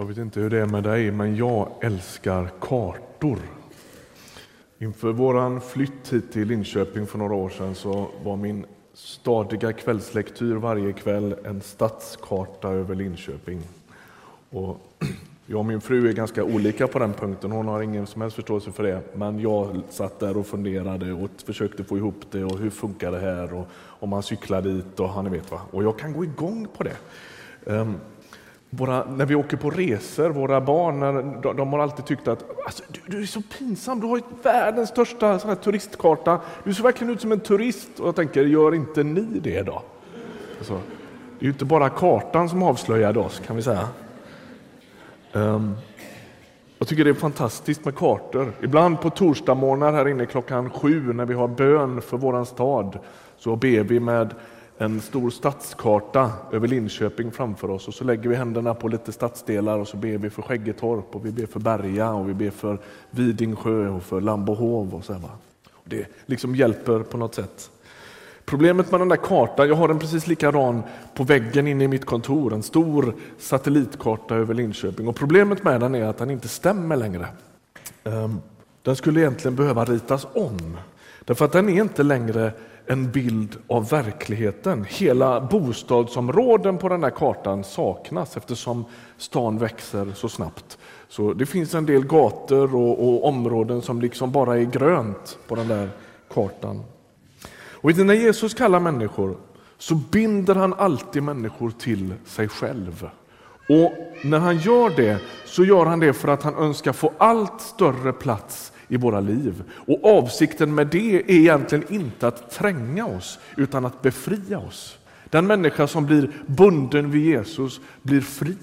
Jag vet inte hur det är med dig, men jag älskar kartor. Inför vår flytt hit till Linköping för några år sedan så var min stadiga kvällslektyr varje kväll en stadskarta över Linköping. Och jag och min fru är ganska olika på den punkten. Hon har ingen som helst förståelse för det. Men jag satt där och funderade och försökte få ihop det och hur funkar det här och om man cyklar dit och han vet vad. Och jag kan gå igång på det. Ehm, våra, när vi åker på resor, våra barn, de, de har alltid tyckt att alltså, du, du, är så pinsam, du har ju världens största sån turistkarta. Du ser verkligen ut som en turist. Och jag tänker, gör inte ni det då? Alltså, det är ju inte bara kartan som avslöjade oss, kan vi säga. Um, jag tycker det är fantastiskt med kartor. Ibland på torsdagsmorgnar här inne klockan sju när vi har bön för våran stad så ber vi med en stor stadskarta över Linköping framför oss och så lägger vi händerna på lite stadsdelar och så ber vi för Skäggetorp och vi ber för Berga och vi ber för Vidingsjö och för Lambohov och så här. Det liksom hjälper på något sätt. Problemet med den där kartan, jag har den precis likadan på väggen inne i mitt kontor, en stor satellitkarta över Linköping och problemet med den är att den inte stämmer längre. Ehm, den skulle egentligen behöva ritas om därför att den är inte längre en bild av verkligheten. Hela bostadsområden på den här kartan saknas eftersom stan växer så snabbt. Så det finns en del gator och, och områden som liksom bara är grönt på den där kartan. Och när Jesus kallar människor så binder han alltid människor till sig själv. Och när han gör det så gör han det för att han önskar få allt större plats i våra liv. Och avsikten med det är egentligen inte att tränga oss utan att befria oss. Den människa som blir bunden vid Jesus blir fri.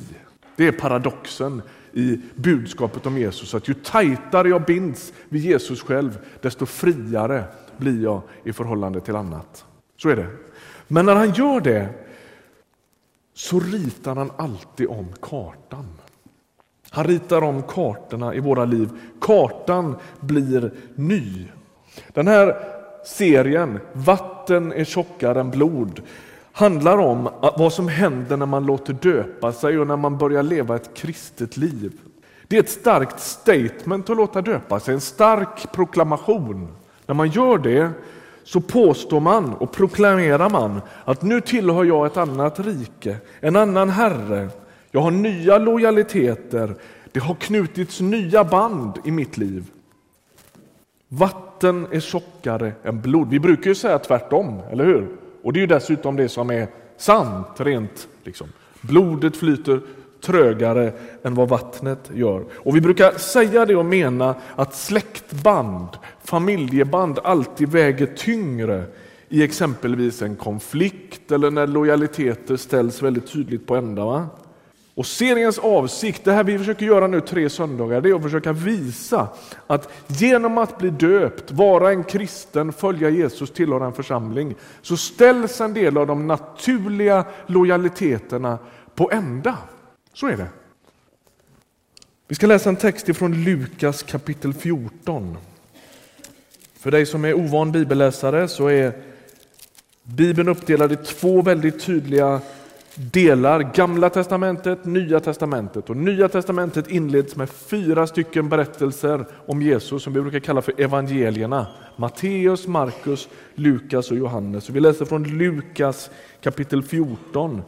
Det är paradoxen i budskapet om Jesus, att ju tajtare jag binds vid Jesus själv, desto friare blir jag i förhållande till annat. Så är det. Men när han gör det så ritar han alltid om kartan. Han ritar om kartorna i våra liv. Kartan blir ny. Den här serien, Vatten är tjockare än blod, handlar om vad som händer när man låter döpa sig och när man börjar leva ett kristet liv. Det är ett starkt statement att låta döpa sig, en stark proklamation. När man gör det så påstår man och proklamerar man att nu tillhör jag ett annat rike, en annan herre. Jag har nya lojaliteter, det har knutits nya band i mitt liv. Vatten är tjockare än blod. Vi brukar ju säga tvärtom, eller hur? Och det är ju dessutom det som är sant, rent liksom. Blodet flyter trögare än vad vattnet gör. Och Vi brukar säga det och mena att släktband, familjeband alltid väger tyngre i exempelvis en konflikt eller när lojaliteter ställs väldigt tydligt på ända. Va? Och seriens avsikt, det här vi försöker göra nu tre söndagar, det är att försöka visa att genom att bli döpt, vara en kristen, följa Jesus, tillhöra en församling, så ställs en del av de naturliga lojaliteterna på ända. Så är det. Vi ska läsa en text ifrån Lukas kapitel 14. För dig som är ovan bibelläsare så är Bibeln uppdelad i två väldigt tydliga delar. Gamla testamentet, Nya testamentet. Och Nya testamentet inleds med fyra stycken berättelser om Jesus som vi brukar kalla för evangelierna. Matteus, Markus, Lukas och Johannes. vi läser från Lukas kapitel 14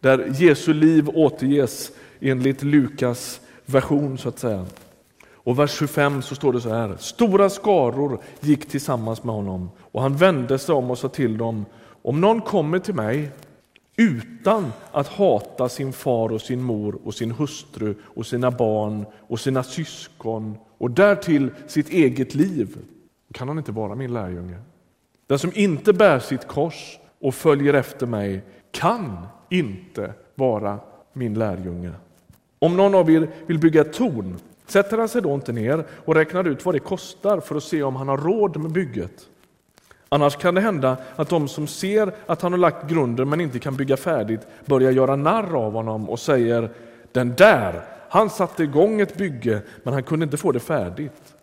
där Jesu liv återges enligt Lukas version så att säga. Och vers 25 så står det så här. Stora skaror gick tillsammans med honom och han vände sig om och sa till dem om någon kommer till mig utan att hata sin far och sin mor och sin hustru och sina barn och sina syskon och därtill sitt eget liv kan han inte vara min lärjunge. Den som inte bär sitt kors och följer efter mig kan inte vara min lärjunge. Om någon av er vill bygga ett torn sätter han sig då inte ner och räknar ut vad det kostar för att se om han har råd med bygget. Annars kan det hända att de som ser att han har lagt grunden men inte kan bygga färdigt börjar göra narr av honom och säger den där, han satte igång ett bygge men han kunde inte få det färdigt.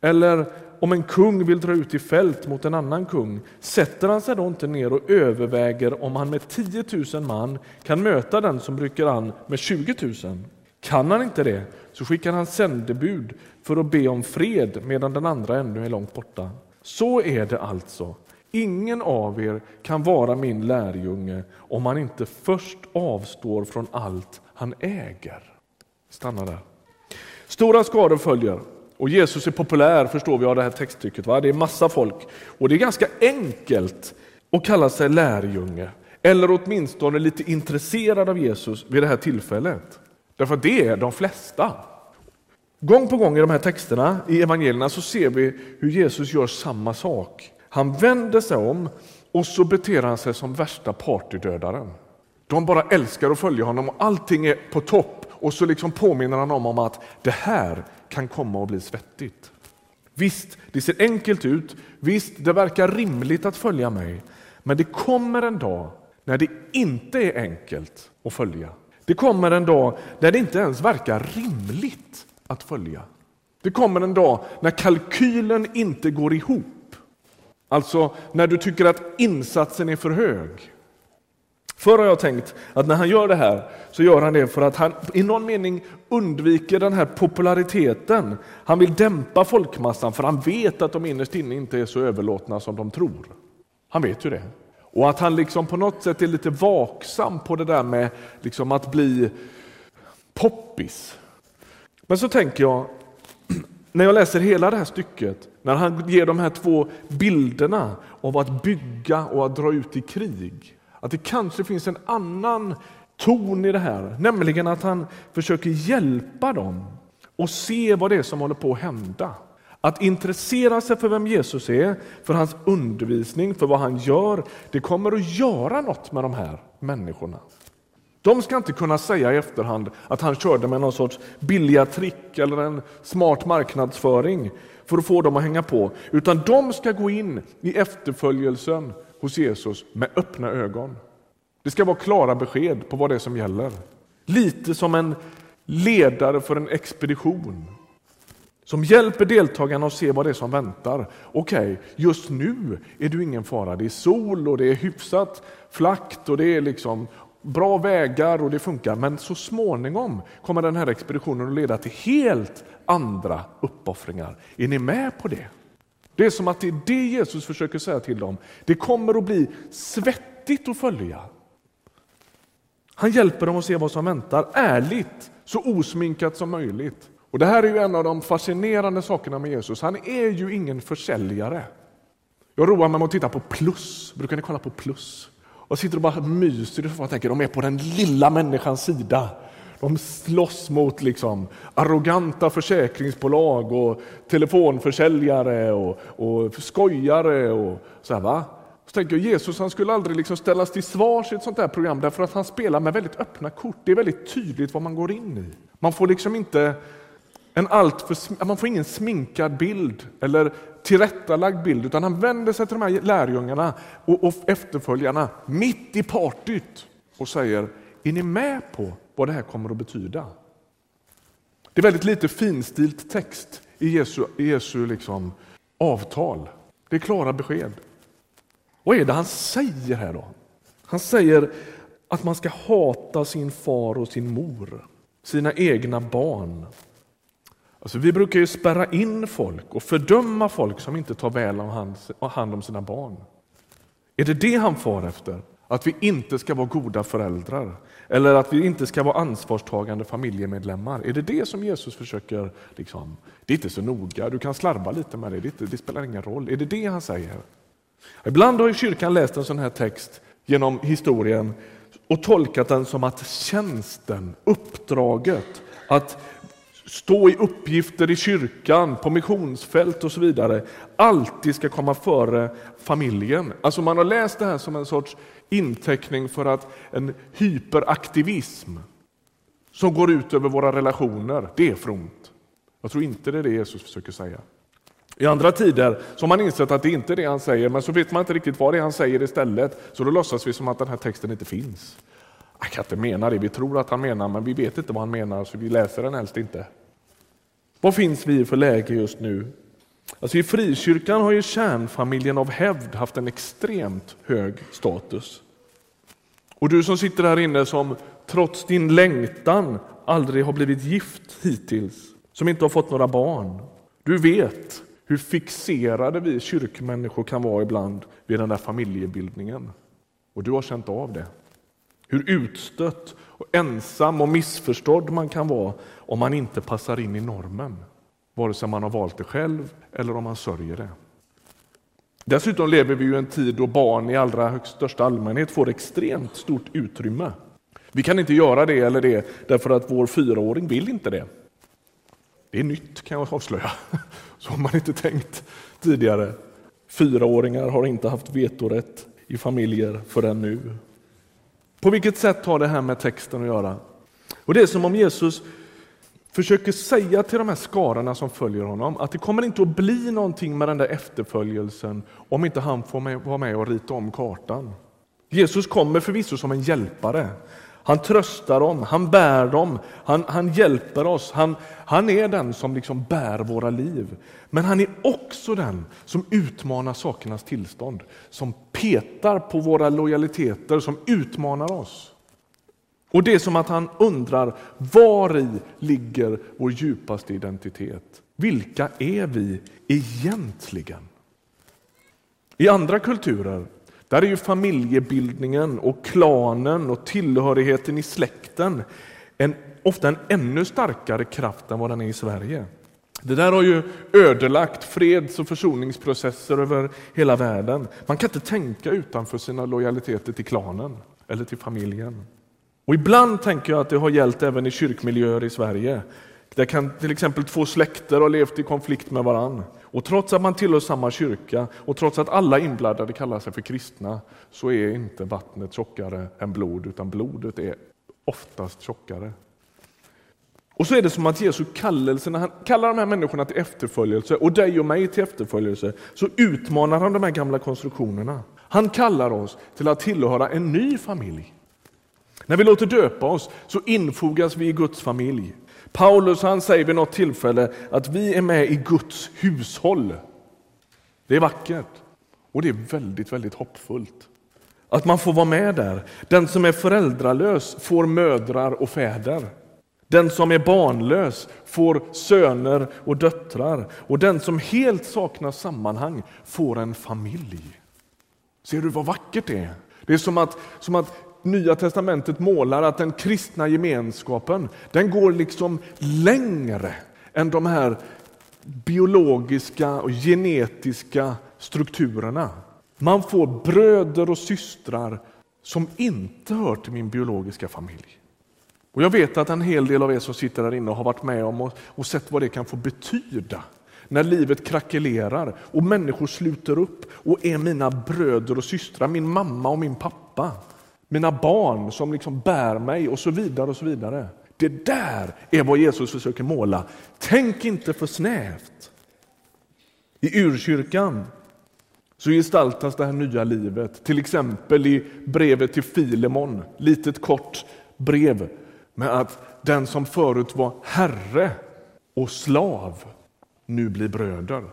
Eller om en kung vill dra ut i fält mot en annan kung, sätter han sig då inte ner och överväger om han med 10 000 man kan möta den som rycker an med 20 000? Kan han inte det så skickar han sändebud för att be om fred medan den andra ännu är långt borta. Så är det alltså. Ingen av er kan vara min lärjunge om han inte först avstår från allt han äger. Stanna där. Stora skador följer och Jesus är populär förstår vi av det här textstycket. Va? Det är massa folk och det är ganska enkelt att kalla sig lärjunge eller åtminstone lite intresserad av Jesus vid det här tillfället. Därför att det är de flesta. Gång på gång i de här texterna i evangelierna så ser vi hur Jesus gör samma sak. Han vänder sig om och så beter han sig som värsta partydödaren. De bara älskar att följa honom och allting är på topp och så liksom påminner han om att det här kan komma att bli svettigt. Visst, det ser enkelt ut. Visst, det verkar rimligt att följa mig. Men det kommer en dag när det inte är enkelt att följa. Det kommer en dag när det inte ens verkar rimligt att följa. Det kommer en dag när kalkylen inte går ihop. Alltså när du tycker att insatsen är för hög. Förr har jag tänkt att när han gör det här så gör han det för att han i någon mening undviker den här populariteten. Han vill dämpa folkmassan för han vet att de innerst inne inte är så överlåtna som de tror. Han vet ju det. Och att han liksom på något sätt är lite vaksam på det där med liksom att bli poppis. Men så tänker jag, när jag läser hela det här stycket, när han ger de här två bilderna av att bygga och att dra ut i krig, att det kanske finns en annan ton i det här, nämligen att han försöker hjälpa dem och se vad det är som håller på att hända. Att intressera sig för vem Jesus är, för hans undervisning, för vad han gör, det kommer att göra något med de här människorna. De ska inte kunna säga i efterhand att han körde med någon sorts billiga trick eller en smart marknadsföring för att få dem att hänga på, utan de ska gå in i efterföljelsen hos Jesus med öppna ögon. Det ska vara klara besked på vad det är som gäller. Lite som en ledare för en expedition som hjälper deltagarna att se vad det är som väntar. Okej, okay, just nu är du ingen fara. Det är sol och det är hyfsat flackt och det är liksom bra vägar och det funkar. Men så småningom kommer den här expeditionen att leda till helt andra uppoffringar. Är ni med på det? Det är som att det är det Jesus försöker säga till dem. Det kommer att bli svettigt att följa. Han hjälper dem att se vad som väntar, ärligt, så osminkat som möjligt. Och Det här är ju en av de fascinerande sakerna med Jesus. Han är ju ingen försäljare. Jag roar mig med att titta på Plus. Brukar ni kolla på Plus? Och sitter och bara myser och tänker de är på den lilla människans sida. De slåss mot liksom arroganta försäkringsbolag och telefonförsäljare och, och skojare. Och så här, va? Så tänker jag, Jesus han skulle aldrig liksom ställas till svars i ett sånt här program därför att han spelar med väldigt öppna kort. Det är väldigt tydligt vad man går in i. Man får liksom inte en alltför, man får ingen sminkad bild eller tillrättalagd bild, utan han vänder sig till de här lärjungarna och, och efterföljarna mitt i partyt och säger, är ni med på vad det här kommer att betyda? Det är väldigt lite finstilt text i Jesu, Jesu liksom avtal. Det är klara besked. Vad är det han säger här då? Han säger att man ska hata sin far och sin mor, sina egna barn Alltså, vi brukar ju spärra in folk och fördöma folk som inte tar väl hand om sina barn. Är det det han far efter? Att vi inte ska vara goda föräldrar? Eller att vi inte ska vara ansvarstagande familjemedlemmar? Är det det som Jesus försöker, liksom, det är inte så noga, du kan slarva lite med det, det, inte, det spelar ingen roll. Är det det han säger? Ibland har kyrkan läst en sån här text genom historien och tolkat den som att tjänsten, uppdraget, att stå i uppgifter i kyrkan, på missionsfält och så vidare, alltid ska komma före familjen. Alltså man har läst det här som en sorts inteckning för att en hyperaktivism som går ut över våra relationer, det är fromt. Jag tror inte det är det Jesus försöker säga. I andra tider så har man insett att det inte är det han säger, men så vet man inte riktigt vad det är han säger istället, så då låtsas vi som att den här texten inte finns. Jag kan inte mena det, vi tror att han menar, men vi vet inte vad han menar, så vi läser den helst inte. Vad finns vi för läge just nu? Alltså I frikyrkan har ju kärnfamiljen av hävd haft en extremt hög status. Och du som sitter här inne som trots din längtan aldrig har blivit gift hittills, som inte har fått några barn. Du vet hur fixerade vi kyrkmänniskor kan vara ibland vid den där familjebildningen. Och du har känt av det. Hur utstött, och ensam och missförstådd man kan vara om man inte passar in i normen. Vare sig man har valt det själv eller om man sörjer det. Dessutom lever vi i en tid då barn i allra högst största allmänhet får extremt stort utrymme. Vi kan inte göra det eller det därför att vår fyraåring vill inte det. Det är nytt kan jag avslöja. Så har man inte tänkt tidigare. Fyraåringar har inte haft vetorätt i familjer förrän nu. På vilket sätt har det här med texten att göra? Och Det är som om Jesus försöker säga till de här skarorna som följer honom att det kommer inte att bli någonting med den där efterföljelsen om inte han får vara med och rita om kartan. Jesus kommer förvisso som en hjälpare. Han tröstar dem, han bär dem, han, han hjälper oss. Han, han är den som liksom bär våra liv. Men han är också den som utmanar sakernas tillstånd, som petar på våra lojaliteter, som utmanar oss. Och det är som att han undrar, var i ligger vår djupaste identitet? Vilka är vi egentligen? I andra kulturer där är ju familjebildningen och klanen och tillhörigheten i släkten en, ofta en ännu starkare kraft än vad den är i Sverige. Det där har ju ödelagt freds och försoningsprocesser över hela världen. Man kan inte tänka utanför sina lojaliteter till klanen eller till familjen. Och ibland tänker jag att det har gällt även i kyrkmiljöer i Sverige. Där kan till exempel två släkter ha levt i konflikt med varann. Och trots att man tillhör samma kyrka och trots att alla inblandade kallar sig för kristna så är inte vattnet tjockare än blod, utan blodet är oftast tjockare. Och så är det som att Jesu kallelse, när han kallar de här människorna till efterföljelse och dig och mig till efterföljelse, så utmanar han de här gamla konstruktionerna. Han kallar oss till att tillhöra en ny familj. När vi låter döpa oss så infogas vi i Guds familj. Paulus han säger vid något tillfälle att vi är med i Guds hushåll. Det är vackert och det är väldigt, väldigt hoppfullt. Att man får vara med där. Den som är föräldralös får mödrar och fäder. Den som är barnlös får söner och döttrar och den som helt saknar sammanhang får en familj. Ser du vad vackert det är? Det är som att, som att Nya testamentet målar att den kristna gemenskapen den går liksom längre än de här biologiska och genetiska strukturerna. Man får bröder och systrar som inte hör till min biologiska familj. Och Jag vet att en hel del av er som sitter där inne har varit med om och, och sett vad det kan få betyda när livet krackelerar och människor sluter upp och är mina bröder och systrar, min mamma och min pappa mina barn som liksom bär mig och så vidare. och så vidare. Det där är vad Jesus försöker måla. Tänk inte för snävt. I urkyrkan så gestaltas det här nya livet, till exempel i brevet till Filemon, litet kort brev med att den som förut var herre och slav nu blir bröder.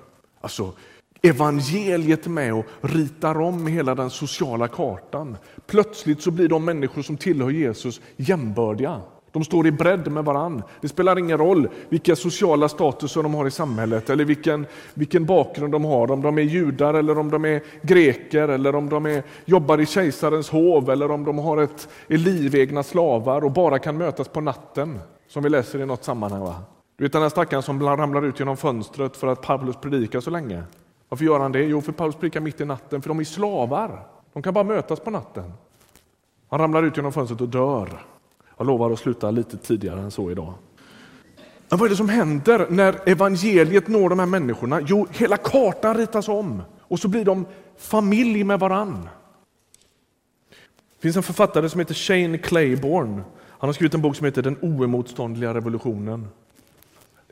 Alltså, evangeliet med och ritar om hela den sociala kartan. Plötsligt så blir de människor som tillhör Jesus jämbördiga. De står i bredd med varann. Det spelar ingen roll vilka sociala statuser de har i samhället eller vilken, vilken bakgrund de har. Om de är judar eller om de är greker eller om de är, jobbar i kejsarens hov eller om de har ett, är livegna slavar och bara kan mötas på natten. Som vi läser i något sammanhang. Va? Du vet den här stackaren som ramlar ut genom fönstret för att Paulus predikar så länge. Varför gör han det? Jo, för Paulus predikar mitt i natten, för de är slavar. De kan bara mötas på natten. Han ramlar ut genom fönstret och dör. Jag lovar att sluta lite tidigare än så idag. Men vad är det som händer när evangeliet når de här människorna? Jo, hela kartan ritas om och så blir de familj med varann. Det finns en författare som heter Shane Claiborne. Han har skrivit en bok som heter Den oemotståndliga revolutionen.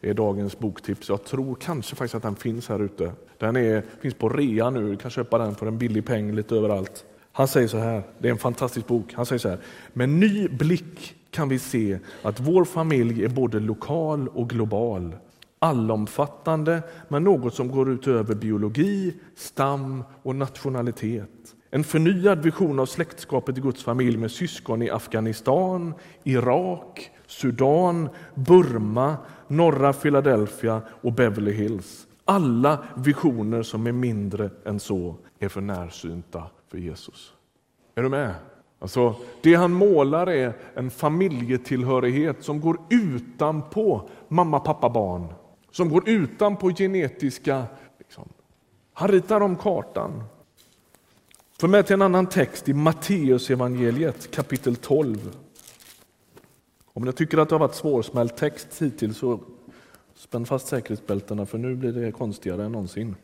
Det är dagens boktips. Jag tror kanske faktiskt att den finns här ute. Den är, finns på rea nu, du kan köpa den för en billig peng lite överallt. Han säger så här, det är en fantastisk bok. Han säger så här, med ny blick kan vi se att vår familj är både lokal och global. Allomfattande, men något som går utöver biologi, stam och nationalitet. En förnyad vision av släktskapet i Guds familj med syskon i Afghanistan, Irak, Sudan, Burma, norra Philadelphia och Beverly Hills. Alla visioner som är mindre än så är för närsynta för Jesus. Är du med? Alltså, det han målar är en familjetillhörighet som går utanpå mamma, pappa, barn. Som går utanpå genetiska... Liksom. Han ritar om kartan. För med till en annan text i Matteus evangeliet kapitel 12. Om ni tycker att det har varit svårsmält text hittills så spänn fast säkerhetsbältena för nu blir det konstigare än någonsin.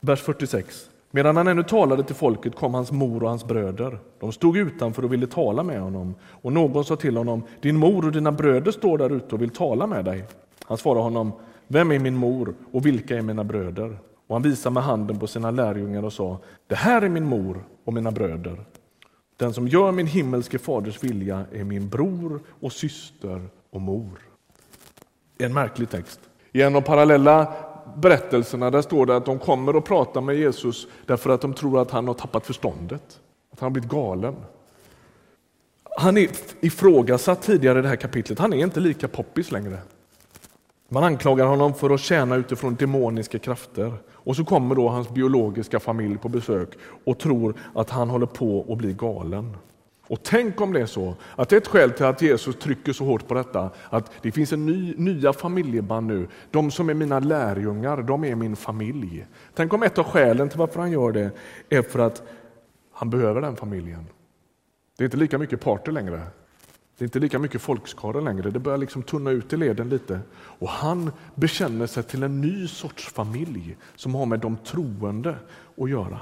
Vers 46. Medan han ännu talade till folket kom hans mor och hans bröder. De stod utanför och ville tala med honom. Och någon sa till honom, din mor och dina bröder står där ute och vill tala med dig. Han svarade honom, vem är min mor och vilka är mina bröder? Och han visade med handen på sina lärjungar och sa, det här är min mor och mina bröder. Den som gör min himmelske faders vilja är min bror och syster och mor. En märklig text. I en av parallella berättelserna där står det att de kommer och pratar med Jesus därför att de tror att han har tappat förståndet, att han har blivit galen. Han är ifrågasatt tidigare i det här kapitlet, han är inte lika poppis längre. Man anklagar honom för att tjäna utifrån demoniska krafter. Och så kommer då hans biologiska familj på besök och tror att han håller på att bli galen. Och tänk om det är så att ett skäl till att Jesus trycker så hårt på detta, att det finns en ny, nya familjeband nu. De som är mina lärjungar, de är min familj. Tänk om ett av skälen till varför han gör det är för att han behöver den familjen. Det är inte lika mycket party längre. Det är inte lika mycket folkskara längre, det börjar liksom tunna ut i leden lite. Och han bekänner sig till en ny sorts familj som har med de troende att göra.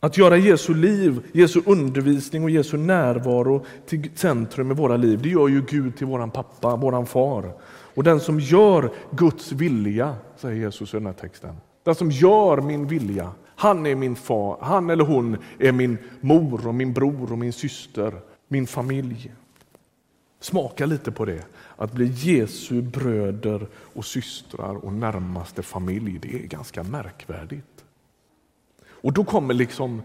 Att göra Jesu liv, Jesu undervisning och Jesu närvaro till centrum i våra liv, det gör ju Gud till våran pappa, våran far. Och den som gör Guds vilja, säger Jesus i den här texten, den som gör min vilja, han är min far, han eller hon är min mor och min bror och min syster, min familj. Smaka lite på det. Att bli Jesu bröder och systrar och närmaste familj, det är ganska märkvärdigt. Och då kommer liksom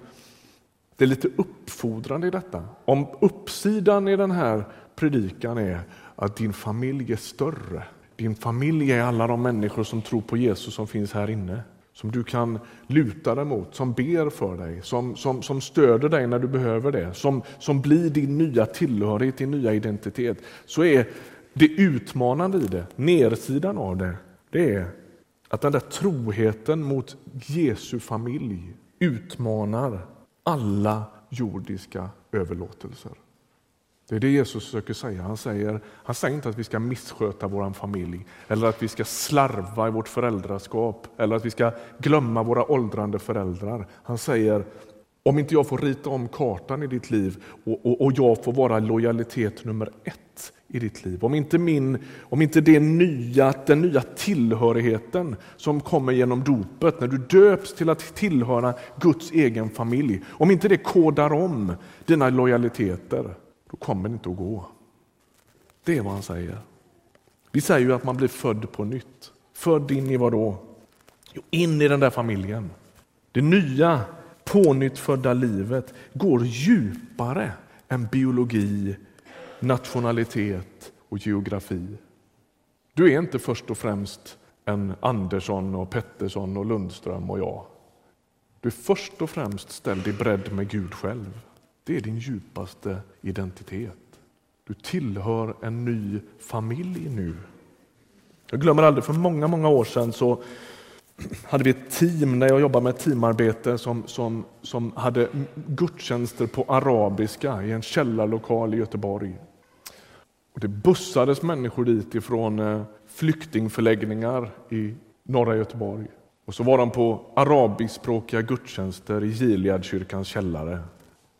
det lite uppfordrande i detta. Om uppsidan i den här predikan är att din familj är större. Din familj är alla de människor som tror på Jesus som finns här inne som du kan luta dig mot, som ber för dig, som, som, som stöder dig när du behöver det, som, som blir din nya tillhörighet, din nya identitet, så är det utmanande i det, nersidan av det, det är att den där troheten mot Jesu familj utmanar alla jordiska överlåtelser. Det är det Jesus försöker säga. Han säger, han säger inte att vi ska missköta vår familj eller att vi ska slarva i vårt föräldraskap eller att vi ska glömma våra åldrande föräldrar. Han säger, om inte jag får rita om kartan i ditt liv och, och, och jag får vara lojalitet nummer ett i ditt liv. Om inte, min, om inte det nya, den nya tillhörigheten som kommer genom dopet, när du döps till att tillhöra Guds egen familj, om inte det kodar om dina lojaliteter, då kommer det inte att gå. Det är vad han säger. Vi säger ju att man blir född på nytt. Född in i vad då? Jo, in i den där familjen. Det nya pånyttfödda livet går djupare än biologi, nationalitet och geografi. Du är inte först och främst en Andersson och Pettersson och Lundström och jag. Du är först och främst ställd i bredd med Gud själv. Det är din djupaste identitet. Du tillhör en ny familj nu. Jag glömmer aldrig, för många, många år sedan så hade vi ett team när jag jobbade med teamarbete som, som, som hade gudstjänster på arabiska i en källarlokal i Göteborg. Och det bussades människor dit ifrån eh, flyktingförläggningar i norra Göteborg. Och så var de på arabiskspråkiga gudstjänster i Gileadkyrkans källare.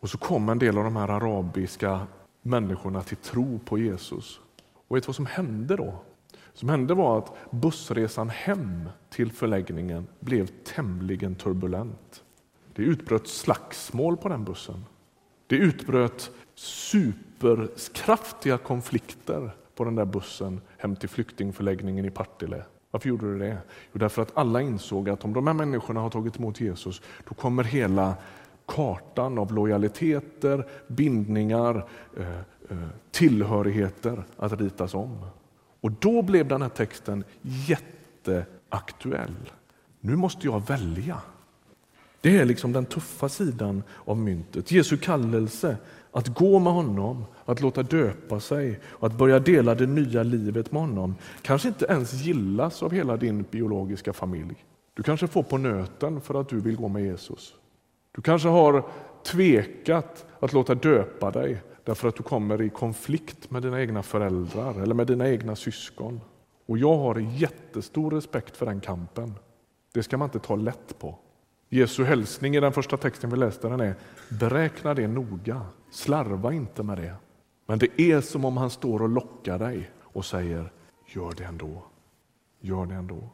Och så kom en del av de här arabiska människorna till tro på Jesus. Och vet du vad som hände då? Som hände var att bussresan hem till förläggningen blev tämligen turbulent. Det utbröt slagsmål på den bussen. Det utbröt superkraftiga konflikter på den där bussen hem till flyktingförläggningen i Partille. Varför gjorde du det? Jo, därför att alla insåg att om de här människorna har tagit emot Jesus, då kommer hela kartan av lojaliteter, bindningar, eh, eh, tillhörigheter att ritas om. Och då blev den här texten jätteaktuell. Nu måste jag välja. Det är liksom den tuffa sidan av myntet. Jesu kallelse att gå med honom, att låta döpa sig och att börja dela det nya livet med honom kanske inte ens gillas av hela din biologiska familj. Du kanske får på nöten för att du vill gå med Jesus. Du kanske har tvekat att låta döpa dig därför att du kommer i konflikt med dina egna föräldrar eller med dina egna syskon. Och jag har jättestor respekt för den kampen. Det ska man inte ta lätt på. Jesu hälsning i den första texten vi läste den är beräkna det noga, slarva inte med det. Men det är som om han står och lockar dig och säger gör det ändå, gör det ändå.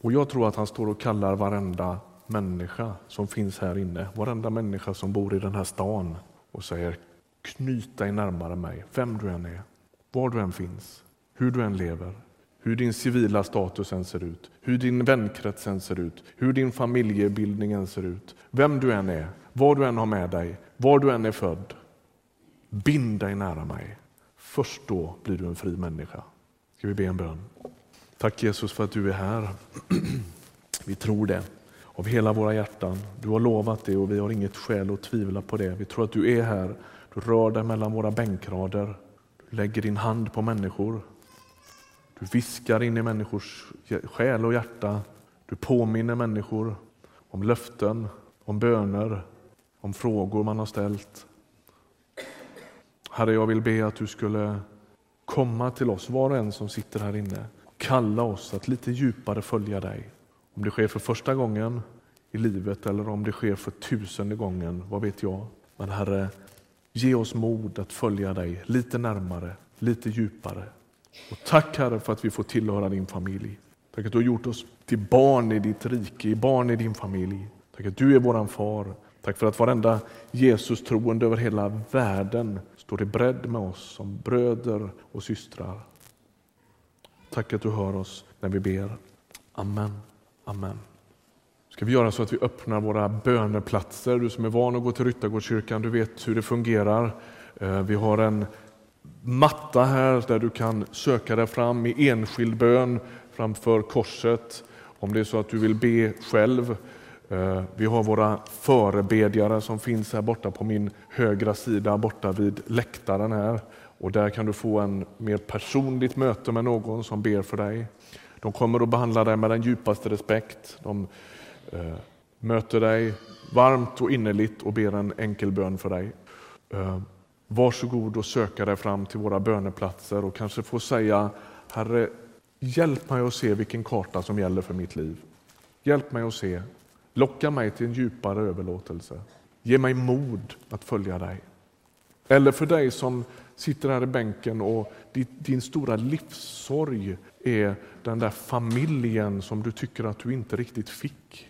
Och jag tror att han står och kallar varenda människa som finns här inne, varenda människa som bor i den här stan och säger knyt dig närmare mig, vem du än är, var du än finns, hur du än lever, hur din civila status än ser ut, hur din vänkrets än ser ut, hur din familjebildning än ser ut, vem du än är, vad du än har med dig, var du än är född. Bind dig nära mig. Först då blir du en fri människa. Ska vi be en bön? Tack Jesus för att du är här. Vi tror det av hela våra hjärtan. Du har lovat det och vi har inget skäl att tvivla på det. Vi tror att du är här. Du rör dig mellan våra bänkrader. Du lägger din hand på människor. Du viskar in i människors själ och hjärta. Du påminner människor om löften, om böner, om frågor man har ställt. Herre, jag vill be att du skulle komma till oss, var och en som sitter här inne. och Kalla oss att lite djupare följa dig. Om det sker för första gången i livet eller om det sker för tusende gången, vad vet jag. Men Herre, ge oss mod att följa dig lite närmare, lite djupare. Och tack Herre för att vi får tillhöra din familj. Tack att du har gjort oss till barn i ditt rike, barn i din familj. Tack att du är våran far. Tack för att varenda Jesus troende över hela världen står i bredd med oss som bröder och systrar. Tack att du hör oss när vi ber. Amen. Amen. Ska vi göra så att vi öppnar våra böneplatser. Du som är van att gå till Ryttargårdskyrkan, du vet hur det fungerar. Eh, vi har en matta här där du kan söka dig fram i enskild bön framför korset. Om det är så att du vill be själv. Eh, vi har våra förebedjare som finns här borta på min högra sida, borta vid läktaren här. Och där kan du få en mer personligt möte med någon som ber för dig. De kommer att behandla dig med den djupaste respekt. De eh, möter dig varmt och innerligt och ber en enkel bön för dig. Eh, Varsågod och söka dig fram till våra böneplatser och kanske få säga Herre, hjälp mig att se vilken karta som gäller för mitt liv. Hjälp mig att se. Locka mig till en djupare överlåtelse. Ge mig mod att följa dig. Eller för dig som sitter här i bänken och din stora livssorg är den där familjen som du tycker att du inte riktigt fick.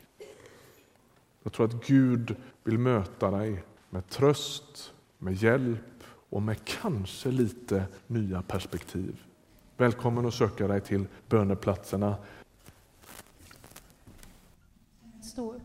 Jag tror att Gud vill möta dig med tröst, med hjälp och med kanske lite nya perspektiv. Välkommen att söka dig till böneplatserna. Stor.